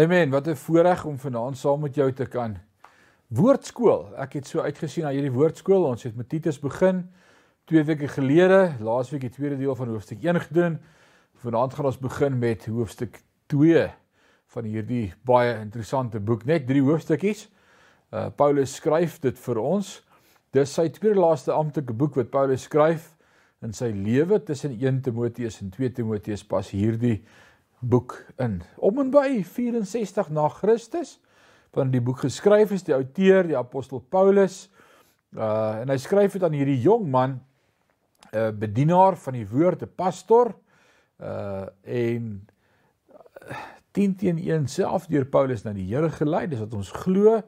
Amen. Wat 'n voorreg om vanaand saam met jou te kan woordskool. Ek het so uitgesien na hierdie woordskool. Ons het met Titus begin 2 weke gelede, laasweek die tweede deel van hoofstuk 1 gedoen. Vanaand gaan ons begin met hoofstuk 2 van hierdie baie interessante boek. Net 3 hoofstukkies. Uh Paulus skryf dit vir ons. Dis sy tweede laaste amptelike boek wat Paulus skryf in sy lewe tussen 1 Timoteus en 2 Timoteus pas hierdie boek in. Om en by 64 na Christus van die boek geskryf is die outeur, die apostel Paulus. Uh en hy skryf dit aan hierdie jong man, 'n uh, bedienaar van die woord, 'n pastor. Uh en 10 teen 1 self deur Paulus na die Here gelei, dis wat ons glo,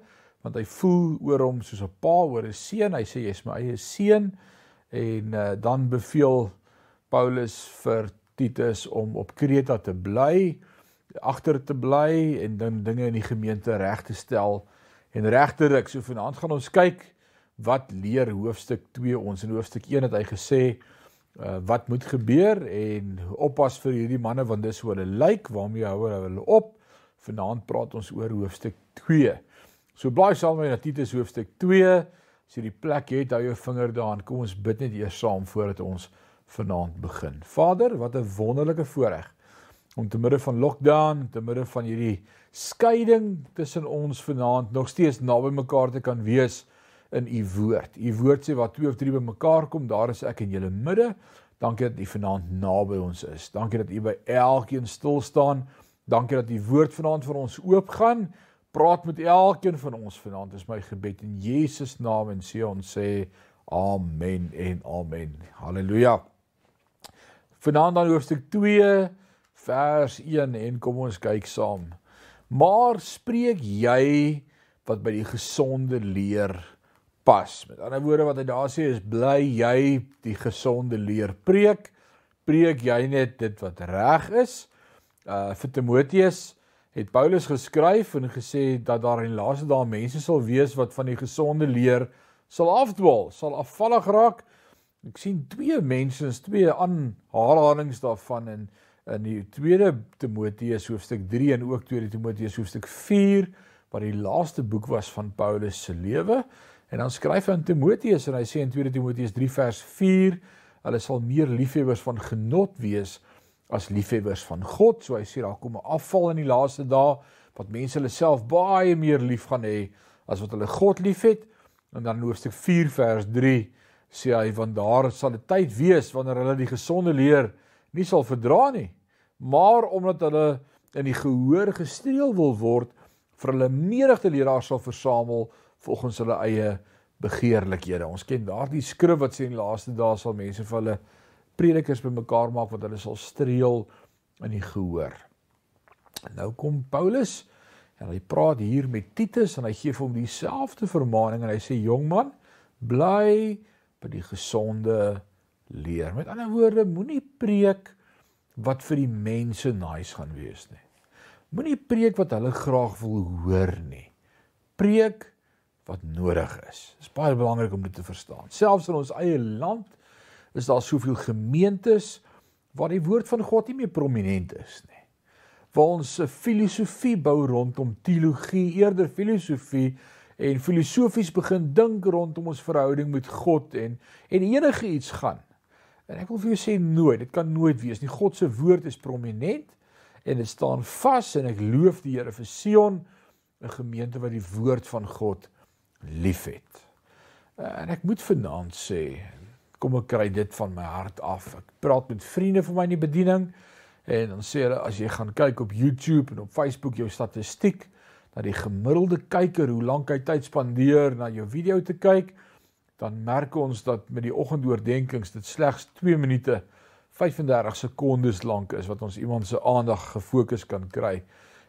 want hy voel oor hom soos 'n pa oor 'n seun. Hy sê jy's my eie seun en uh, dan beveel Paulus vir Titus om op Kreta te bly, agter te bly en dan dinge in die gemeente reg te stel en reg te ruk. So vanaand gaan ons kyk wat leer hoofstuk 2 ons. In hoofstuk 1 het hy gesê uh, wat moet gebeur en oppas vir hierdie manne want dis hoe hulle lyk, waarmee hou hulle op. Vanaand praat ons oor hoofstuk 2. So blaai saam met Titus hoofstuk 2. As jy die plek het, hou jou vinger daaraan. Kom ons bid net eers saam voordat ons vanaand begin. Vader, wat 'n wonderlike voorreg om te midde van lockdown, te midde van hierdie skeiding tussen ons vanaand nog steeds naby mekaar te kan wees in u woord. U woord sê wat twee of drie bymekaar kom, daar is ek in julle midde. Dankie dat u vanaand naby ons is. Dankie dat u by elkeen stil staan. Dankie dat u woord vanaand vir ons oopgaan. Praat met elkeen van ons vanaand. Dis my gebed in Jesus naam en sê ons sê amen en amen. Halleluja. Vanaand dan hoofstuk 2 vers 1 en kom ons kyk saam. Maar spreek jy wat by die gesonde leer pas. Met ander woorde wat hy daar sê is bly jy die gesonde leer preek. Preek jy net dit wat reg is. Uh vir Timoteus het Paulus geskryf en gesê dat daar in laaste dae mense sal wees wat van die gesonde leer sal afdwaal, sal afvallig raak Ek sien twee mense, twee aanhalings daarvan in in die tweede Timoteus hoofstuk 3 en ook tweede Timoteus hoofstuk 4 wat die laaste boek was van Paulus se lewe. En dan skryf hy aan Timoteus en hy sê in 2 Timoteus 3 vers 4, hulle sal meer liefhebbers van genot wees as liefhebbers van God. So hy sê daar kom 'n afval in die laaste dae wat mense hulle self baie meer lief gaan hê as wat hulle God liefhet. En dan hoofstuk 4 vers 3 sê hy want daar sal 'n tyd wees wanneer hulle die gesonde leer nie sal verdra nie maar omdat hulle in die gehoor gestreel wil word vir hulle menigte leraars sal versamel volgens hulle eie begeerlikhede. Ons ken daardie skrif wat sê in die laaste dae sal mense vir hulle predikers bymekaar maak wat hulle sal streel in die gehoor. Nou kom Paulus en hy praat hier met Titus en hy gee vir hom dieselfde vermaaning en hy sê jong man bly by die gesonde leer. Met ander woorde, moenie preek wat vir die mense nice gaan wees nie. Moenie preek wat hulle graag wil hoor nie. Preek wat nodig is. Dit is baie belangrik om dit te verstaan. Selfs in ons eie land is daar soveel gemeentes waar die woord van God nie meer prominent is nie. Waar ons filosofie bou rondom teologie, eerder filosofie en filosofies begin dink rondom ons verhouding met God en en enige iets gaan. En ek wil vir jou sê nooit, dit kan nooit wees nie. God se woord is prominent en dit staan vas en ek loof die Here vir Sion, 'n gemeente wat die woord van God liefhet. En ek moet vanaand sê, kom ek kry dit van my hart af. Ek praat met vriende van my in die bediening en dan sê hulle as jy gaan kyk op YouTube en op Facebook jou statistiek, dat die gemiddelde kyker hoe lank hy tyd spandeer na jou video te kyk, dan merk ons dat met die oggendoordenkings dit slegs 2 minute 35 sekondes lank is wat ons iemand se aandag gefokus kan kry.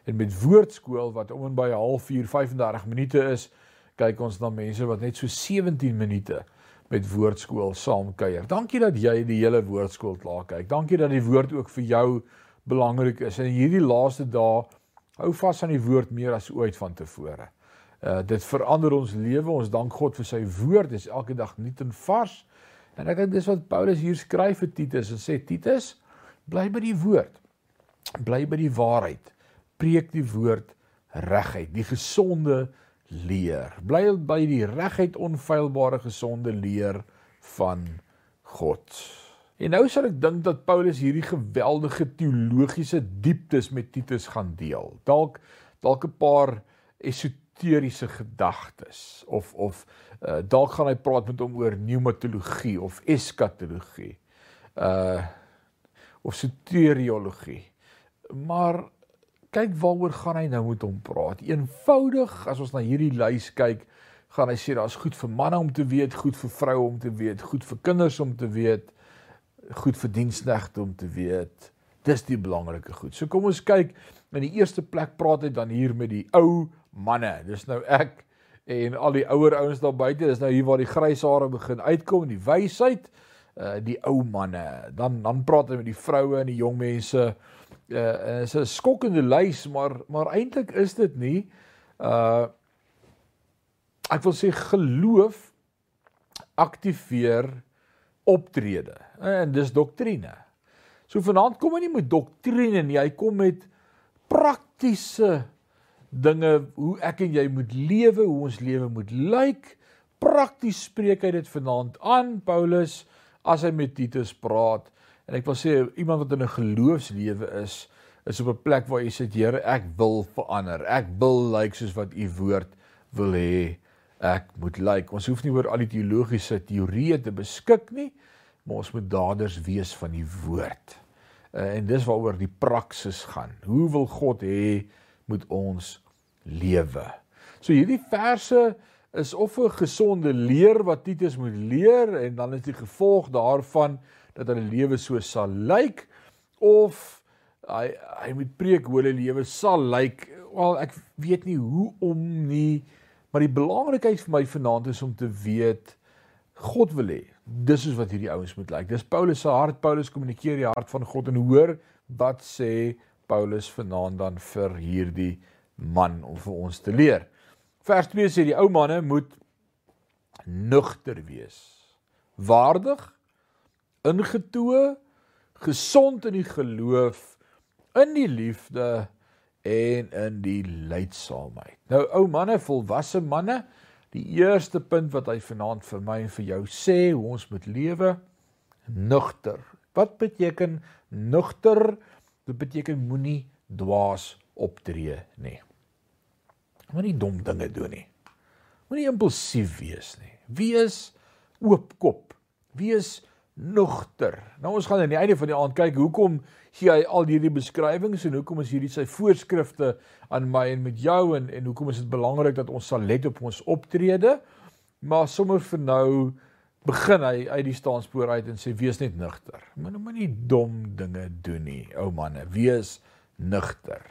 En met woordskool wat om en by 'n halfuur 35 minute is, kyk ons na mense wat net so 17 minute met woordskool saam kuier. Dankie dat jy die hele woordskool klaar kyk. Dankie dat die woord ook vir jou belangrik is. En hierdie laaste dae Hou vas aan die woord meer as ooit van tevore. Uh dit verander ons lewe. Ons dank God vir sy woord. Dit is elke dag nuut en vars. En ek dink dis wat Paulus hier skryf vir Titus en sê Titus, bly by die woord. Bly by die waarheid. preek die woord regheid, die gesonde leer. Bly by die regheid onfeilbare gesonde leer van God. En nou sal ek dink dat Paulus hierdie geweldige teologiese dieptes met Titus gaan deel. Dalk dalk 'n paar esoteriese gedagtes of of uh, dalk gaan hy praat met hom oor pneumatologie of eskatologie. Uh of soteriologie. Maar kyk waaroor gaan hy nou met hom praat. Eenvoudig as ons na hierdie lys kyk, gaan hy sê daar's goed vir manne om te weet, goed vir vroue om te weet, goed vir kinders om te weet, goed vir diensknegte om te weet. Dis die belangrike goed. So kom ons kyk. In die eerste plek praat hy dan hier met die ou manne. Dis nou ek en al die ouer ouens daar buite. Dis nou hier waar die grys hare begin uitkom, die wysheid, uh die ou manne. Dan dan praat hy met die vroue en die jong mense uh is 'n skokkende lys, maar maar eintlik is dit nie uh ek wil sê geloof aktiveer optrede en dis doktrine. So vanaand kom hy nie met doktrine nie, hy kom met praktiese dinge hoe ek en jy moet lewe, hoe ons lewe moet lyk. Prakties spreek hy dit vanaand aan Paulus as hy met Titus praat. En ek wil sê iemand wat in 'n geloofslewe is, is op 'n plek waar jy sê Here, ek wil verander. Ek wil lyk like soos wat u woord wil hê ek moet lyk. Like. Ons hoef nie oor al die teologiese teorieë te beskik nie, maar ons moet daders wees van die woord. Uh, en dis waaroor die praksis gaan. Hoe wil God hê moet ons lewe? So hierdie verse is of 'n gesonde leer wat Titus moet leer en dan is die gevolg daarvan dat hulle lewe so sal lyk of hy hy moet preek hoe hulle lewe sal lyk. Wel ek weet nie hoe om nie, maar die belangrikheid vir my vanaand is om te weet God wil hê. Dis is wat hierdie ouens moet lyk. Dis Paulus se hart. Paulus kommunikeer die hart van God en hoor wat sê Paulus vanaand dan vir hierdie man om vir ons te leer. Vers 2 sê die ou manne moet nugter wees. Waardig ingetoe, gesond in die geloof, in die liefde en in die lydsaamheid. Nou ou manne, volwasse manne, die eerste punt wat hy vanaand vir my en vir jou sê hoe ons moet lewe, nugter. Wat beteken nugter? Dit beteken moenie dwaas optree nie. Moenie dom dinge doen nie. Moenie impulsief wees nie. Wees oopkop. Wees nugter. Nou ons gaan aan die einde van die aand kyk hoekom gee hy al hierdie beskrywings en hoekom is hierdie sy voorskrifte aan my en met jou en en hoekom is dit belangrik dat ons sal let op ons optrede? Maar sommer vir nou begin hy uit die staanspoor uit en sê wees net nugter. Moenie moenie dom dinge doen nie, ou manne. Wees nugter.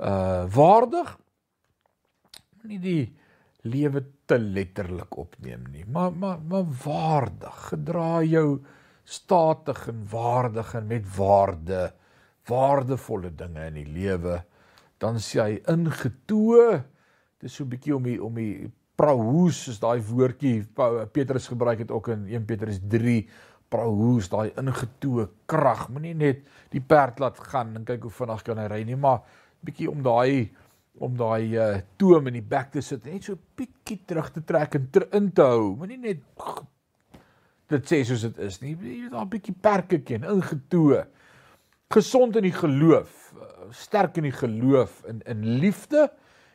Uh waardig. Moenie die lewe te letterlik opneem nie, maar maar maar waardig. Gedra jou statig en waardig en met waarde, waardevolle dinge in die lewe. Dan sê hy ingetoe. Dit is so 'n bietjie om die om die praus is daai woordjie Petrus gebruik het ook in 1 Petrus 3 praus daai ingetoe krag. Moenie net die perd laat gaan en kyk hoe vinnig kan hy ry nie, maar bietjie om daai om daai uh, toom in die bek te sit net so bietjie terug te trek en ter in te hou. Moenie net dit sê soos dit is nie. Jy weet daar 'n bietjie perke ken, ingetoe. Gesond in die geloof, uh, sterk in die geloof in in liefde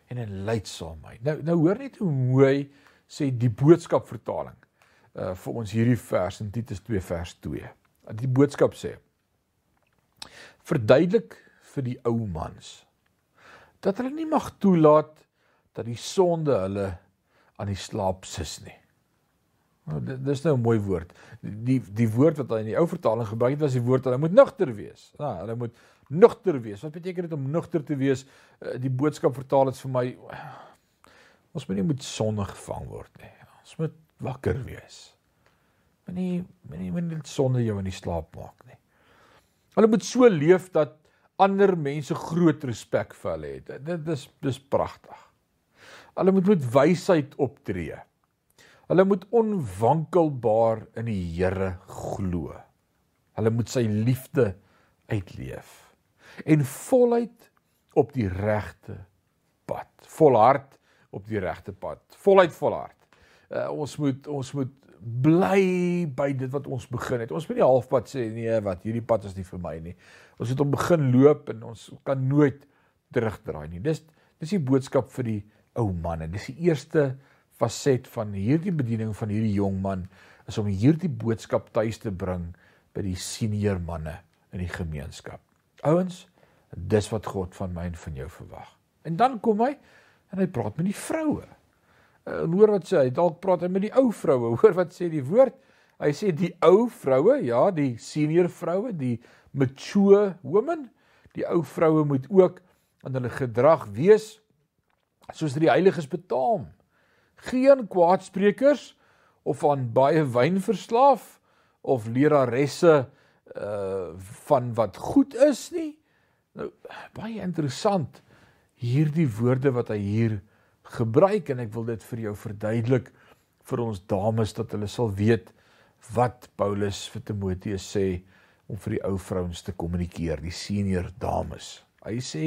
en in lydsaamheid. Nou nou hoor net hoe mooi sê die boodskap vertaling uh vir ons hierdie vers in Titus 2 vers 2. Die boodskap sê verduidelik vir die ou mans dat hulle nie mag toelaat dat die sonde hulle aan die slaap sis nie. Nou dis nou 'n mooi woord. Die die woord wat hy in die ou vertaling gebruik het was die woord hulle moet nugter wees. Ja, hulle moet nugter wees. Wat beteken dit om nugter te wees? Eh, die boodskap vertaal dit vir my ons moet nie met sonde gevang word nie. Ons moet wakker wees. Moenie moenie moenie sonde jou in die slaap maak nie. Hulle moet so leef dat ander mense groot respek vir hulle het. Dit is dis pragtig. Hulle moet met wysheid optree. Hulle moet onwankelbaar in die Here glo. Hulle moet sy liefde uitleef en voluit op die regte pad. Volhard op die regte pad. Voluit volhard. Uh, ons moet ons moet bly by dit wat ons begin het. Ons moet nie halfpad sê nee, wat hierdie pad is nie vir my nie. Ons moet om begin loop en ons kan nooit terugdraai nie. Dis dis die boodskap vir die ou manne. Dis die eerste faset van hierdie bediening van hierdie jong man is om hierdie boodskap tuis te bring by die senior manne in die gemeenskap. Ouens, dis wat God van my en van jou verwag. En dan kom hy en hy praat met die vroue. Eh, en hoor wat sê hy, dalk praat hy met die ou vroue. Hoor wat sê die woord? Hy sê die ou vroue, ja, die senior vroue, die mature women, die ou vroue moet ook aan hulle gedrag wees soos die heiliges betaam. Geen kwaadsprekers of aan baie wyn verslaaf of leraresse uh van wat goed is nie. Nou baie interessant hierdie woorde wat hy hier gebruik en ek wil dit vir jou verduidelik vir ons dames dat hulle sal weet wat Paulus vir Timoteus sê om vir die ou vrouens te kommunikeer, die senior dames. Hy sê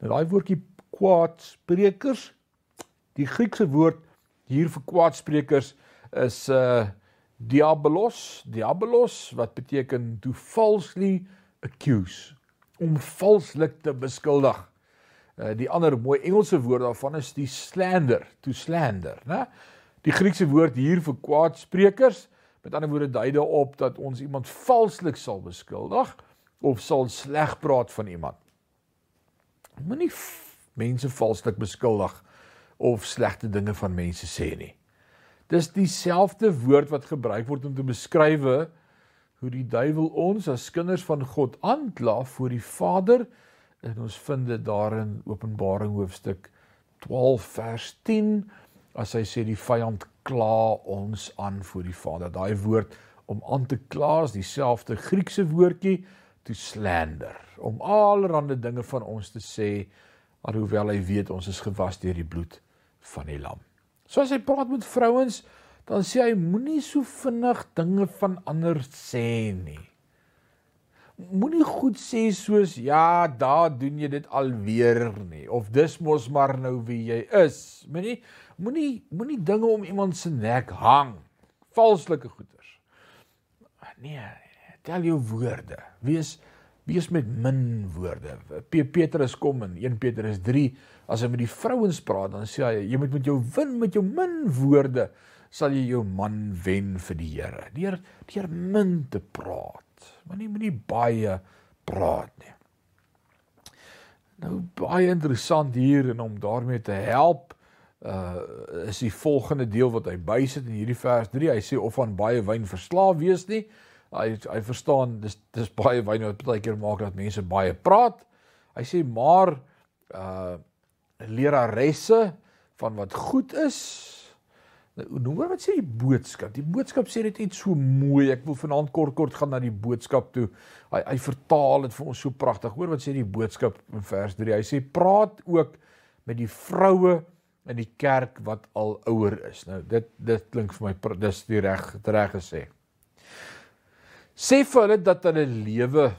nou daai woordjie kwaadsprekers, die Griekse woord hier vir kwaadsprekers is uh diabolos, diabolos wat beteken to falsely accuse, om valslik te beskuldig. Uh, die ander mooi Engelse woord daarvan is die slander, to slander, né? Die Griekse woord hier vir kwaadsprekers, met ander woorde dui daarop dat ons iemand valslik sal beskuldig of sal sleg praat van iemand. Moenie mense valslik beskuldig of slegte dinge van mense sê nie. Dis dieselfde woord wat gebruik word om te beskrywe hoe die duiwel ons as kinders van God aankla voor die Vader En ons vind dit daarin Openbaring hoofstuk 12 vers 10 as hy sê die vyand kla ons aan voor die Vader. Daai woord om aan te kla is dieselfde Griekse woordjie to slander, om allerlei dinge van ons te sê alhoewel hy weet ons is gewas deur die bloed van die lam. So as hy praat met vrouens, dan sê hy moenie so vinnig dinge van ander sê nie moenie goed sê soos ja, daar doen jy dit alweer nie of dis mos maar nou wie jy is. Moenie moenie moenie dinge om iemand se nek hang. Valslike goeters. Nee, tel jou woorde. Wees wees met min woorde. Petrus kom in 1 Petrus 3 as hy met die vrouens praat, dan sê hy jy moet met jou win met jou min woorde sal jy jou man wen vir die Here. Deur deur min te praat maar nie moenie baie praat nie. Nou baie interessant hier en om daarmee te help uh is die volgende deel wat hy bysit in hierdie vers 3. Hy sê of aan baie wyn verslaaf wees nie. Hy hy verstaan dis dis baie wyn wat baie keer maak dat mense baie praat. Hy sê maar uh leraresse van wat goed is Nou hoor wat sê die boodskap. Die boodskap sê dit net so mooi. Ek wil vanaand kort kort gaan na die boodskap toe. Hy hy vertaal dit vir ons so pragtig. Hoor wat sê die boodskap in vers 3. Hy sê praat ook met die vroue in die kerk wat al ouer is. Nou dit dit klink vir my dis die reg reg gesê. Sê vir hulle dat hulle lewe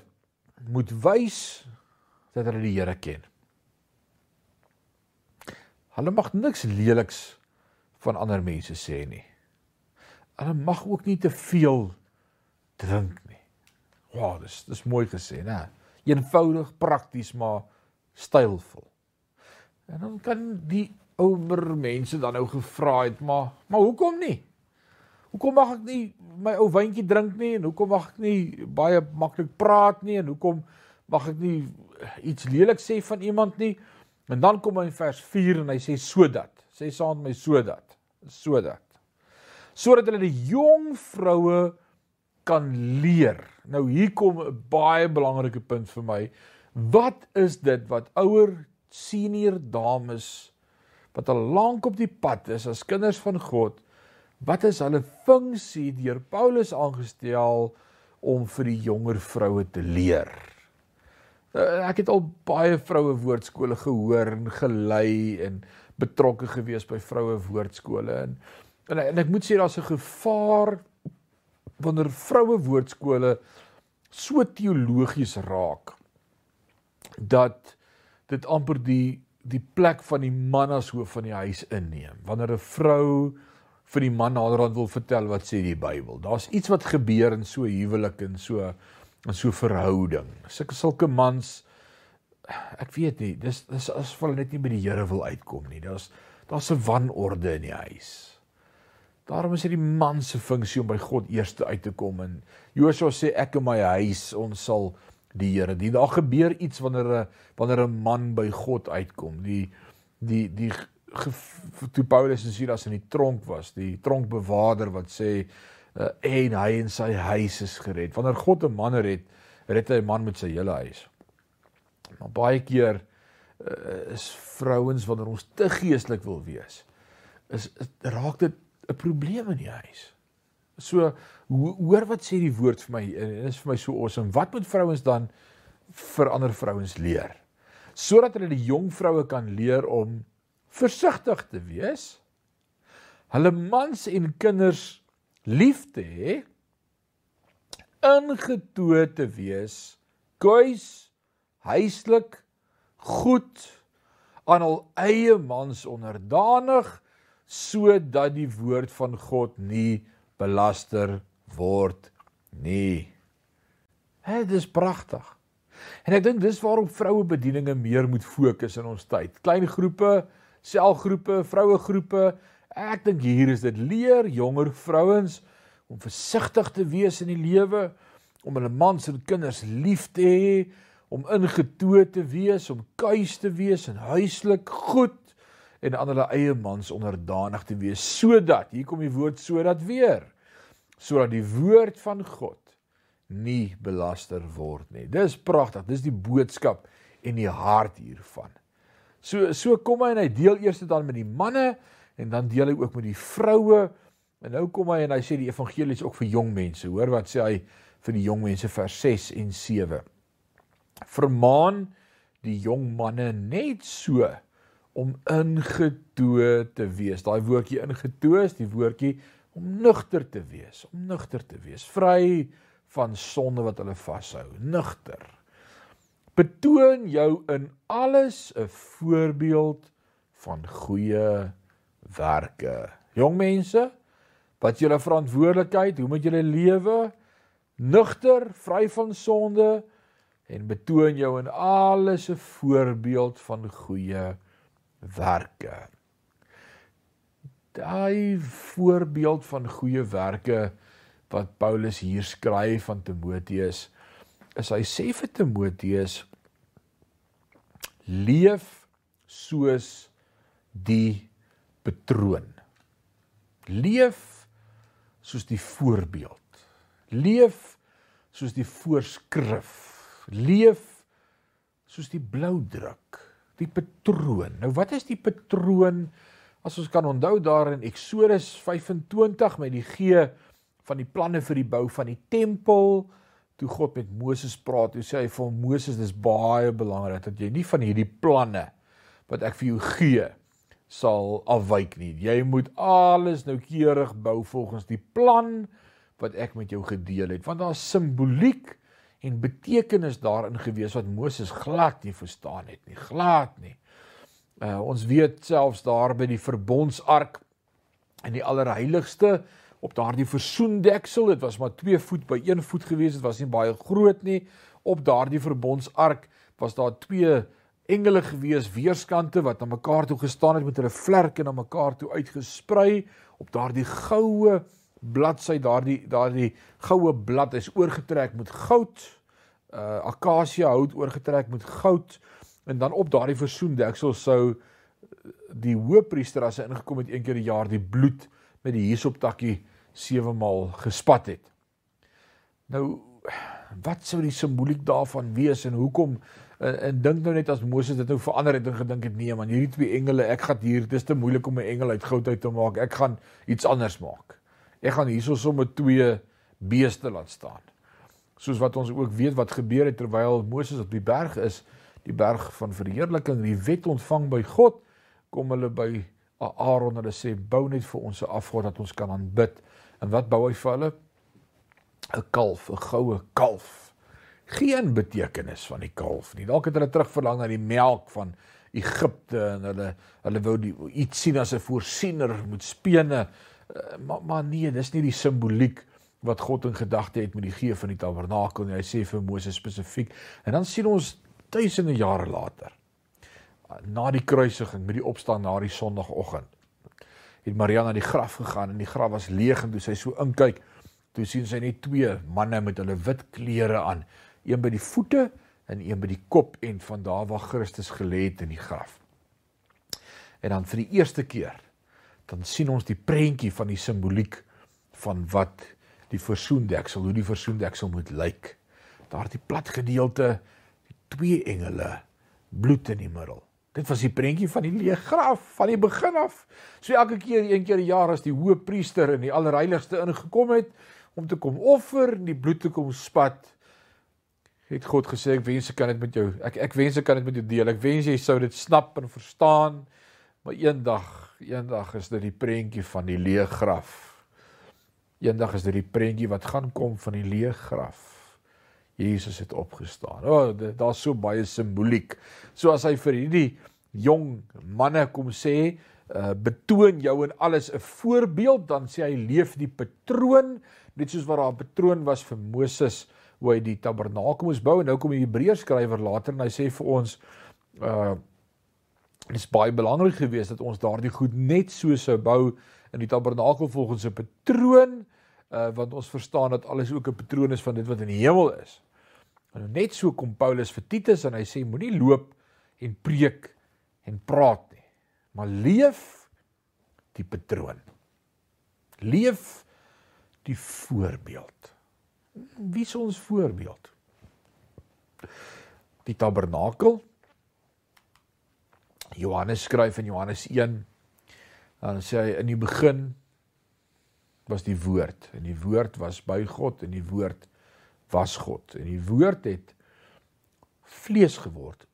moet wys dat hulle die Here ken. Hulle mag niks leliks van ander mense sê nie. Hulle mag ook nie te veel drink nie. Wow, dis dis mooi gesê, né? Eenvoudig, prakties, maar stylvol. En dan kan die ouer mense dan nou gevra het, maar maar hoekom nie? Hoekom mag ek nie my ou wyntjie drink nie en hoekom mag ek nie baie maklik praat nie en hoekom mag ek nie iets lelik sê van iemand nie? En dan kom hy in vers 4 en hy sê sodat. Sê saam met my sodat sodat sodat hulle die jong vroue kan leer. Nou hier kom 'n baie belangrike punt vir my. Wat is dit wat ouer senior dames wat al lank op die pad is as kinders van God, wat is hulle funksie deur Paulus aangestel om vir die jonger vroue te leer? Uh, ek het al baie vroue woordskole gehoor en gelei en betrokke gewees by vroue woordskole en en, en ek moet sê daar's 'n gevaar wanneer vroue woordskole so teologies raak dat dit amper die die plek van die man as hoof van die huis inneem. Wanneer 'n vrou vir die man naderhand wil vertel wat sê die Bybel. Daar's iets wat gebeur in so huwelik en so in so verhouding. Sulke sulke mans ek weet nie, dis dis asof hulle net nie by die Here wil uitkom nie. Daar's daar's 'n wanorde in die huis. Daarom is dit die man se funksie om by God eers uit te kom en Josua sê ek en my huis ons sal die Here. Die daar gebeur iets wanneer 'n wanneer 'n man by God uitkom. Die die die toe Paulus en Silas in die tronk was, die tronkbewaarder wat sê uh, en hy en sy huis is gered. Wanneer God 'n man red, red hy 'n man met sy hele huis. Maar baie keer uh, is vrouens wanneer ons te geestelik wil wees, is, is raak dit 'n probleem in die huis. So hoor wat sê die woord vir my en dit is vir my so awesome. Wat moet vrouens dan vir ander vrouens leer? Sodat hulle die jong vroue kan leer om versigtig te wees, hulle mans en kinders lief te hê, ingetoe te wees, kuis, huislik, goed aan hul eie mans onderdanig sodat die woord van God nie belaster word nie. Hè, dit is pragtig. En ek dink dis waarom vroue bedieninge meer moet fokus in ons tyd. Klein groepe, selgroepe, vroue groepe. Ek dink hier is dit leer jonger vrouens om versigtig te wees in die lewe, om hulle mans en kinders lief te hê, om ingetoe te wees, om kuis te wees en huislik goed en aan hulle eie mans onderdanig te wees sodat hier kom die woord sodat weer sodat die woord van God nie belaster word nie. Dis pragtig. Dis die boodskap en die hart hiervan. So so kom hy en hy deel eers dan met die manne en dan deel hy ook met die vroue. En nou kom hy en hy sê die evangelie is ook vir jong mense. Hoor wat sê hy vir die jong mense vers 6 en 7. Vermaan die jong manne net so om ingetoe te wees. Daai woordjie ingetoe is die woordjie om nugter te wees, om nugter te wees, vry van sonde wat hulle vashou, nugter. Betoon jou in alles 'n voorbeeld van goeie werke. Jong mense, wat julle verantwoordelikheid, hoe moet julle lewe? Nugter, vry van sonde en betoon jou in alles 'n voorbeeld van goeie werke daai voorbeeld van goeie werke wat Paulus hier skryf van Timoteus is hy sê vir Timoteus leef soos die patroon. Leef soos die voorbeeld. Leef soos die voorskrif. Leef soos die blou druk die patroon. Nou wat is die patroon? As ons kan onthou daar in Eksodus 25 met die gee van die planne vir die bou van die tempel, toe God met Moses praat, toe sê hy vir Moses dis baie belangrik dat jy nie van hierdie planne wat ek vir jou gee sal afwyk nie. Jy moet alles noukeurig bou volgens die plan wat ek met jou gedeel het, want daar's simboliek en betekenis daarin gewees wat Moses glad nie verstaan het nie, glad nie. Uh ons weet selfs daar by die verbondsark in die allerheiligste op daardie versoendeksel, dit was maar 2 voet by 1 voet gewees, dit was nie baie groot nie. Op daardie verbondsark was daar twee engele gewees weerskante wat aan mekaar toe gestaan het met hulle vlerke na mekaar toe uitgesprei. Op daardie goue bladsy daardie daardie goue blad is oorgetrek met goud. Uh akasia hout oorgetrek met goud. En dan op daardie versoendeksel sou die hoëpriester as hy ingekom het een keer per jaar die bloed met die hiesoptakkie sewe maal gespat het. Nou wat sou die simboliek daarvan wees en hoekom en, en dink nou net as Moses dit nou verander het en gedink het nee man hierdie twee engele ek gaan hier dis te moeilik om 'n engel uit goud uit te maak ek gaan iets anders maak. Ek gaan hierso sommer twee beeste laat staan. Soos wat ons ook weet wat gebeur het terwyl Moses op die berg is die berg van verheerliking, die wet ontvang by God, kom hulle by Aaron hulle sê bou net vir ons 'n afgod dat ons kan aanbid. En wat bou hy vir hulle? 'n kalf, 'n goue kalf. Geen betekenis van die kalf nie. Dalk het hulle terugverlang na die melk van Egipte en hulle hulle wou die iets sien as 'n voorsiener met spene. Uh, maar maar nee, dis nie die simboliek wat God in gedagte het met die gee van die tabernakel nie. Hy sê vir Moses spesifiek. En dan sien ons duisende jare later na die kruisiging met die opstaan na die sonoggend het Maria na die graf gegaan en die graf was leeg en toe sy so inkyk toe sien sy net twee manne met hulle wit klere aan een by die voete en een by die kop en van daar waar Christus gelê het in die graf en dan vir die eerste keer dan sien ons die prentjie van die simboliek van wat die versoendeksel, hoe die versoendeksel moet lyk. Daar die plat gedeelte, die twee engele, bloed in die middel. Dit was die prentjie van die leë graf van die begin af. So elke keer een keer 'n jaar as die hoë priester in die allerheiligste ingekom het om te kom offer en die bloed te kom spat, het God gesê ek wens ek kan dit met jou ek ek wens ek kan dit met jou deel. Ek wens jy sou dit snap en verstaan. Maar eendag, eendag is dit die prentjie van die leë graf Eendag is dit die prentjie wat gaan kom van die leë graf. Jesus het opgestaan. O, oh, daar's so baie simboliek. So as hy vir hierdie jong manne kom sê, uh, betoon jou in alles 'n voorbeeld, dan sê hy leef die patroon, net soos wat daar 'n patroon was vir Moses hoe hy die tabernakel moes bou en nou kom die Hebreërs skrywer later en hy sê vir ons uh dit is baie belangrik geweest dat ons daardie goed net so sou bou in die tabernakel volgens 'n patroon uh want ons verstaan dat alles ook 'n patroon is van dit wat in die hemel is. En net so kom Paulus vir Titus en hy sê moenie loop en preek en praat nie, maar leef die patroon. Leef die voorbeeld. Wie is ons voorbeeld? Die tabernakel. Johannes skryf in Johannes 1 dan sê hy in die begin was die woord en die woord was by God en die woord was God en die woord het vlees geword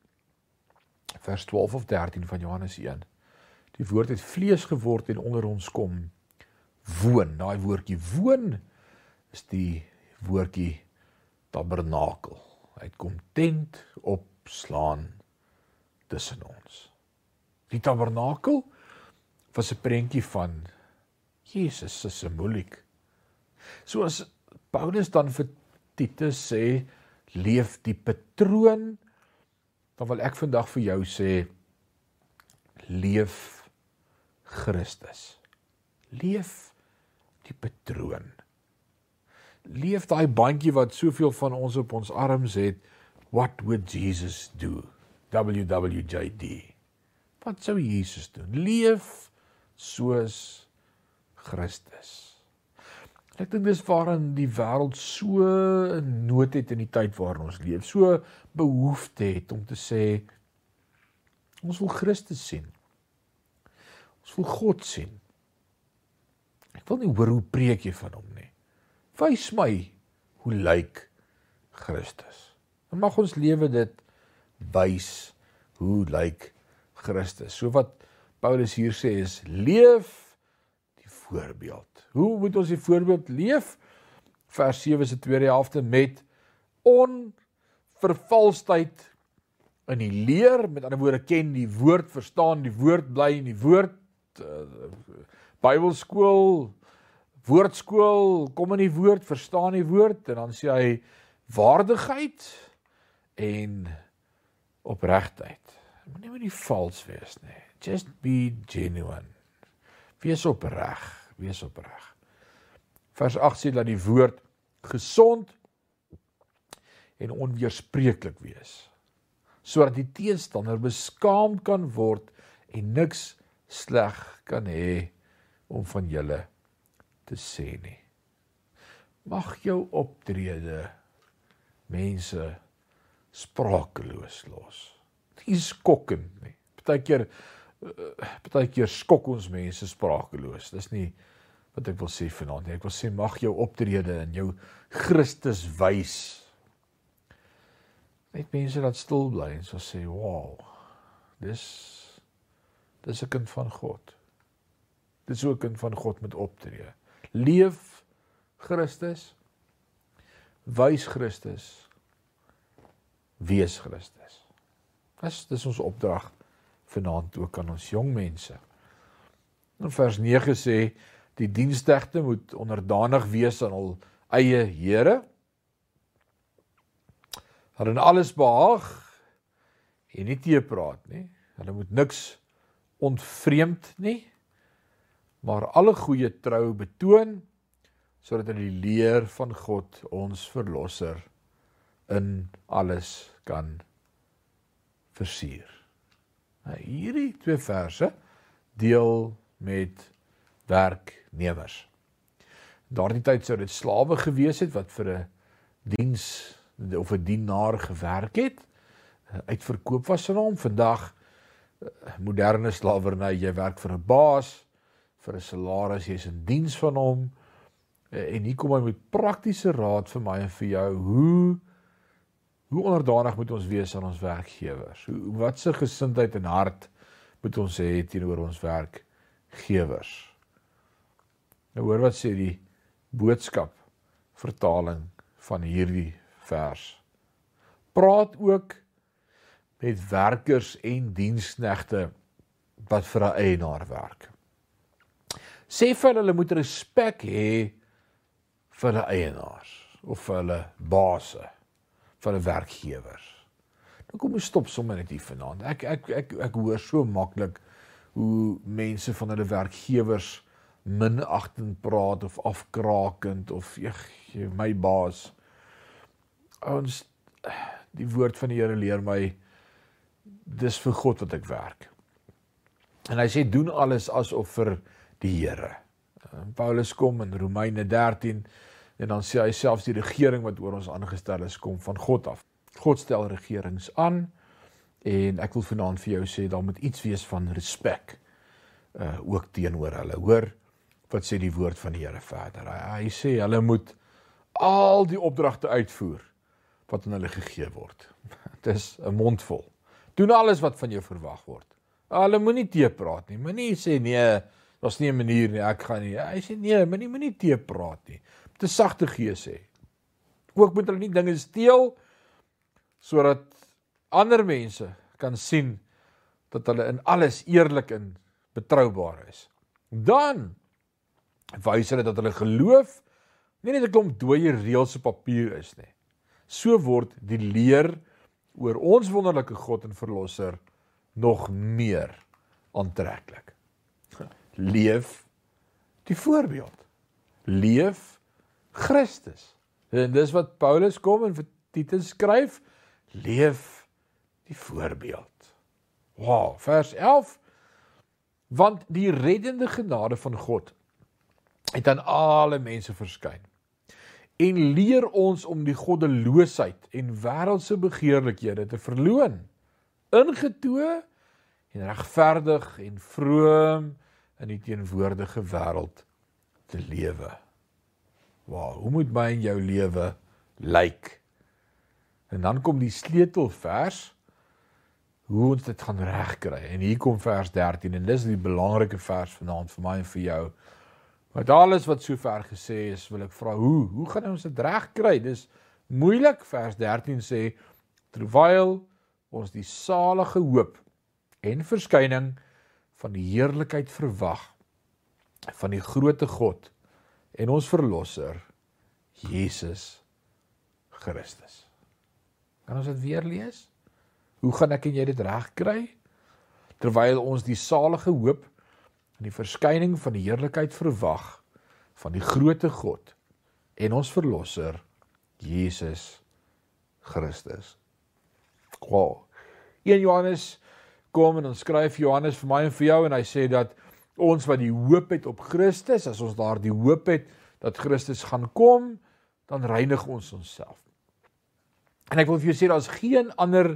vers 12 of 13 van Johannes 1 die woord het vlees geword en onder ons kom woon daai woordjie woon is die woordjie tabernakel hy kom tent opslaan tussen ons die tabernakel was 'n prentjie van Jesus se simboliek. So as Paulus dan vir Titus sê leef die patroon, dan wil ek vandag vir jou sê leef Christus. Leef die patroon. Leef daai bandjie wat soveel van ons op ons arms het. What would Jesus do? WWJD. Wat sou Jesus doen? Leef soos Christus. Ek dink dis waarin die wêreld so nood het in die tyd waarin ons leef. So behoefte het om te sê ons wil Christus sien. Ons wil God sien. Ek wil nie hoor hoe preek jy van hom. Wys my hoe lyk Christus. En mag ons lewe dit wys hoe lyk Christus. So wat Paulus hier sê is leef voorbeeld. Hoe moet ons die voorbeeld leef? Vers 7 se tweede helfte met onvervalsheid in die leer, met ander woorde ken die woord, verstaan die woord, bly in die woord. Uh, Bybelskool, woordskool, kom in die woord, verstaan die woord en dan sê hy waardigheid en opregtheid. Moenie net vals wees nie. Just be genuine. Wees opreg wees opreg. Vers 8 sê dat die woord gesond en onweerspreeklik wees sodat die teenstander beskaamd kan word en niks sleg kan hê om van julle te sê nie. Mag jou optrede mense sprakeloos los. Dit is skokkend nie. Partykeer uh, partykeer skok ons mense sprakeloos. Dis nie wat ek wil sê vanaand nie. Ek wil sê mag jou optrede en jou Christus wys. Net mense wat stil bly en so sê, "Wow. Dis dis 'n kind van God." Dis ook 'n kind van God met optree. Leef Christus. Wys Christus wees Christus. Dis dis ons opdrag vanaand ook aan ons jong mense. In vers 9 sê die diensknegte moet onderdanig wees aan hul eie Here. Hulle in alles behaag en nie te praat nie. Hulle moet niks ontvreemd nie, maar alle goeie trou betoon sodat hulle die leer van God ons verlosser in alles kan versier. Nou hierdie twee verse deel met werknemers. Daardie tyd sou dit slawe gewees het wat vir 'n diens of 'n dienaar gewerk het, uitverkoop was aan hom. Vandag eh, moderne slawerny, jy werk vir 'n baas vir 'n salaris, jy's in diens van hom. Eh, en hier kom hy met praktiese raad vir my en vir jou hoe hoe onderdanig moet ons wees aan ons werkgewers? Hoe wat se gesindheid en hart moet ons hê teenoor ons werkgewers? Nou hoor wat sê die boodskap vertaling van hierdie vers. Praat ook met werkers en diensknegte wat vir 'n eienaar werk. Sê vir hulle moet respek hê vir hulle eienaars of vir hulle baase, vir hulle werkgewers. Nou kom ons stop sommer net hier vanaand. Ek ek ek ek hoor so maklik hoe mense van hulle werkgewers minagtend praat of afkrakend of ek my baas ons die woord van die Here leer my dis vir God wat ek werk. En hy sê doen alles asof vir die Here. Paulus kom in Romeine 13 en dan sê hy selfs die regering wat oor ons aangestel is kom van God af. God stel regerings aan en ek wil vanaand vir jou sê daar moet iets wees van respek uh ook teenoor hulle. Hoor wat sê die woord van die Here verder. Hy, hy sê hulle moet al die opdragte uitvoer wat aan hulle gegee word. Dis 'n mondvol. Doen alles wat van jou verwag word. Hulle moenie te praat nie. Moenie sê nee, daar's nie 'n manier nie, ek gaan nie. Hy sê nee, moenie moenie te praat nie. Te sagte gees sê. Ook moet hulle nie dinge steel sodat ander mense kan sien dat hulle in alles eerlik en betroubaar is. Dan wys hulle dat hulle geloof nie net 'n klomp dooie reëls op papier is nie. So word die leer oor ons wonderlike God en verlosser nog meer aantreklik. Leef die voorbeeld. Leef Christus. En dis wat Paulus kom en vir Titus skryf, leef die voorbeeld. Wow, vers 11 want die reddende genade van God het aan alle mense verskyn en leer ons om die goddeloosheid en wêreldse begeerlikhede te verloon ingetoe en regverdig en vroom in die teenwoordige wêreld te lewe. Wow, hoe moet my en jou lewe lyk? En dan kom die sleutelvers hoe ons dit gaan regkry. En hier kom vers 13 en dis die belangrike vers vanaand vir my en vir jou. Met alles wat sover gesê is, wil ek vra hoe, hoe gaan ons dit regkry? Dis moeilik. Vers 13 sê terwyl ons die salige hoop en verskyning van die heerlikheid verwag van die grootte God en ons verlosser Jesus Christus. Kan ons dit weer lees? Hoe gaan ek en jy dit regkry? Terwyl ons die salige hoop in die verskyning van die heerlikheid verwag van die grootte God en ons verlosser Jesus Christus. Wow. In Johannes kom en ons skryf Johannes vir my en vir jou en hy sê dat ons wat die hoop het op Christus, as ons daardie hoop het dat Christus gaan kom, dan reinig ons onsself. En ek wil vir jou sê daar's geen ander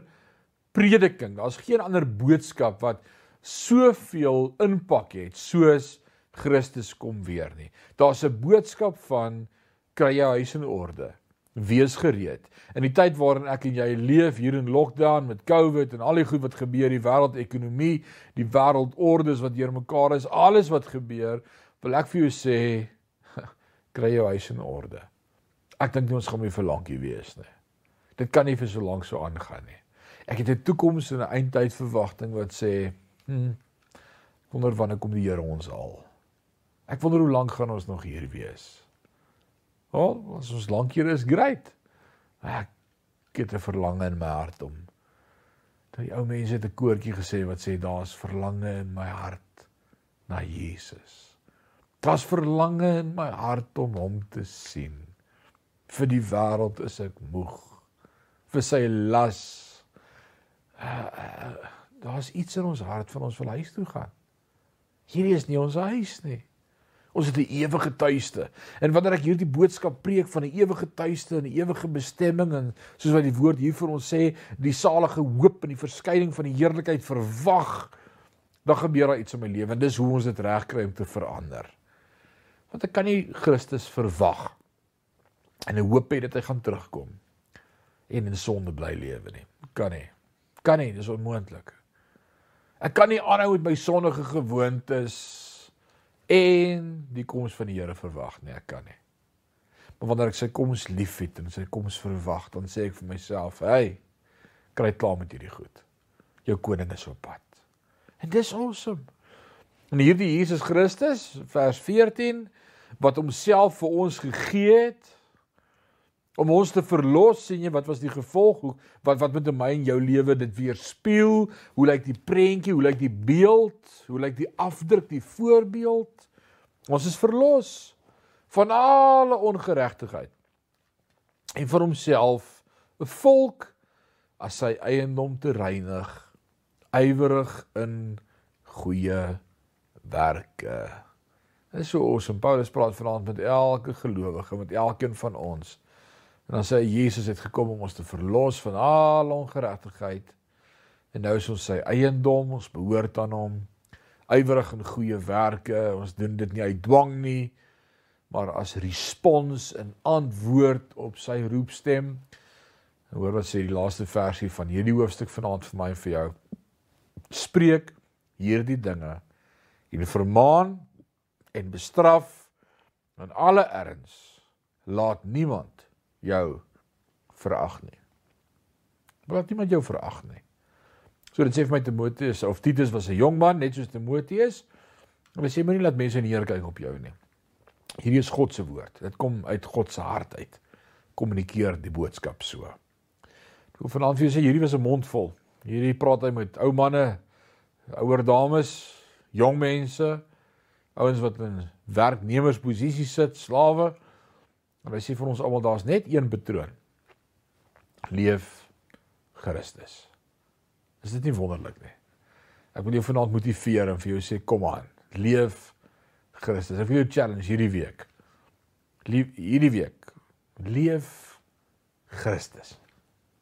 prediking, daar's geen ander boodskap wat soveel impak het soos Christus kom weer nie. Daar's 'n boodskap van kry jou huis in orde. Wees gereed. In die tyd waarin ek en jy leef hier in lockdown met COVID en al die goed wat gebeur, die wêreldekonomie, die wêreldordes wat deurmekaar is, alles wat gebeur, wil ek vir jou sê kry jou huis in orde. Ek dink nie ons gaan meer vir lankie wees nie. Dit kan nie vir so lank so aangaan nie. Ek het 'n toekoms en 'n eindtyd verwagting wat sê, hm, wonder wanneer kom die Here ons haal. Ek wonder hoe lank gaan ons nog hier wees. Oh, as ons lank hier is, great. Ek het 'n verlange in my hart om. Die ou mense het 'n koortjie gesê wat sê daar's verlange in my hart na Jesus. Daar's verlange in my hart om hom te sien. Vir die wêreld is ek moeg. Vir sy las uh, uh, daar's iets in ons hart van ons wil huis toe gaan. Hierdie is nie ons huis nie. Ons het 'n ewige tuiste. En wanneer ek hierdie boodskap preek van 'n ewige tuiste en 'n ewige bestemming en soos wat die woord hier vir ons sê, die salige hoop en die verskyning van die heerlikheid verwag, dan gebeur daar iets in my lewe en dis hoe ons dit regkry om te verander. Want ek kan nie Christus verwag en 'n hoop hê dat hy gaan terugkom en in sonde bly lewe nie. Kan nie. Kan nie, dis onmoontlik. Ek kan nie aanhou met my sondige gewoontes en die koms van die Here verwag nie, ek kan nie. Maar wanneer ek sy koms liefhet en sy koms verwag, dan sê ek vir myself, "Hey, kry klaar met hierdie goed. Jou koning is op pad." En dis awesome. En hierdie Jesus Christus, vers 14, wat homself vir ons gegee het, om ons te verlos sien jy wat was die gevolg? Hoe wat wat met my en jou lewe dit weerspieël? Hoe lyk die prentjie? Hoe lyk die beeld? Hoe lyk die afdruk die voorbeeld? Ons is verlos van alle ongeregtigheid en vir homself 'n volk as sy eiendom te reinig ywerig in goeie werke. Dit is so awesome. Paulus praat vanaand met elke gelowige, met elkeen van ons. En dan sê Jesus het gekom om ons te verlos van al ongeregtigheid. En nou is ons sy eiendom, ons behoort aan hom. Ywerig in goeie werke. Ons doen dit nie uit dwang nie, maar as respons en antwoord op sy roepstem. En hoor wat sê die laaste versie van hierdie hoofstuk vanaand vir my en vir jou. Spreek hierdie dinge en vermaan en bestraf in alle erns. Laat niemand jou verag nie. Laat niemand jou verag nie. So dit sê vir my Timoteus of Titus was 'n jong man net soos Timoteus. Hulle sê moenie laat mense neer kyk op jou nie. Hierdie is God se woord. Dit kom uit God se hart uit. Kommunikeer die boodskap so. Ek wil vanaand vir jou sê hierdie was 'n mond vol. Hierdie praat hy met ou manne, ouer dames, jong mense, ouens wat in werknemersposisie sit, slawe. En hy sê vir ons almal daar's net een patroon. Leef Christus. Is dit nie wonderlik nie? Ek wil jou vanaand motiveer en vir jou sê kom aan, leef Christus. Ek wil jou challenge hierdie week. Leef hierdie week. Leef Christus.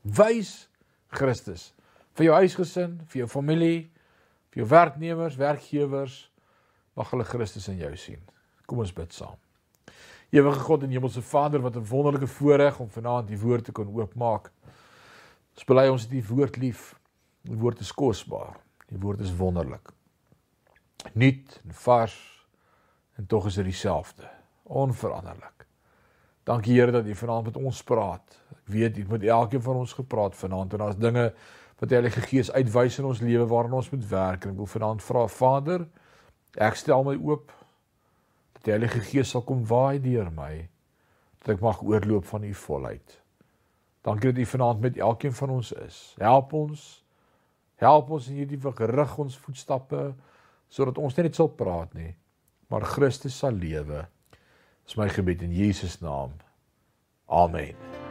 Wys Christus vir jou huisgesin, vir jou familie, vir jou werknemers, werkgewers, mag hulle Christus in jou sien. Kom ons bid saam. Ewige God en Hemelse Vader, wat 'n wonderlike voorreg om vanaand die woord te kan oopmaak. Ons bely ons die woord lief. Die woord is kosbaar. Die woord is wonderlik. Nuut en vars en tog is dit dieselfde, onveranderlik. Dankie Here dat U vanaand met ons praat. Ek weet U het elkeen van ons gepraat vanaand en daar's dinge wat die Heilige Gees uitwys in ons lewe waaraan ons moet werk en ek wil vanaand vra Vader, ek stel my oop die Heilige Gees sal kom waai deur my dat ek mag oorloop van u volheid. Dankie dat u vanaand met elkeen van ons is. Help ons. Help ons in hierdie gerig ons voetstappe sodat ons net sal praat nie, maar Christus sal lewe. Dis my gebed in Jesus naam. Amen.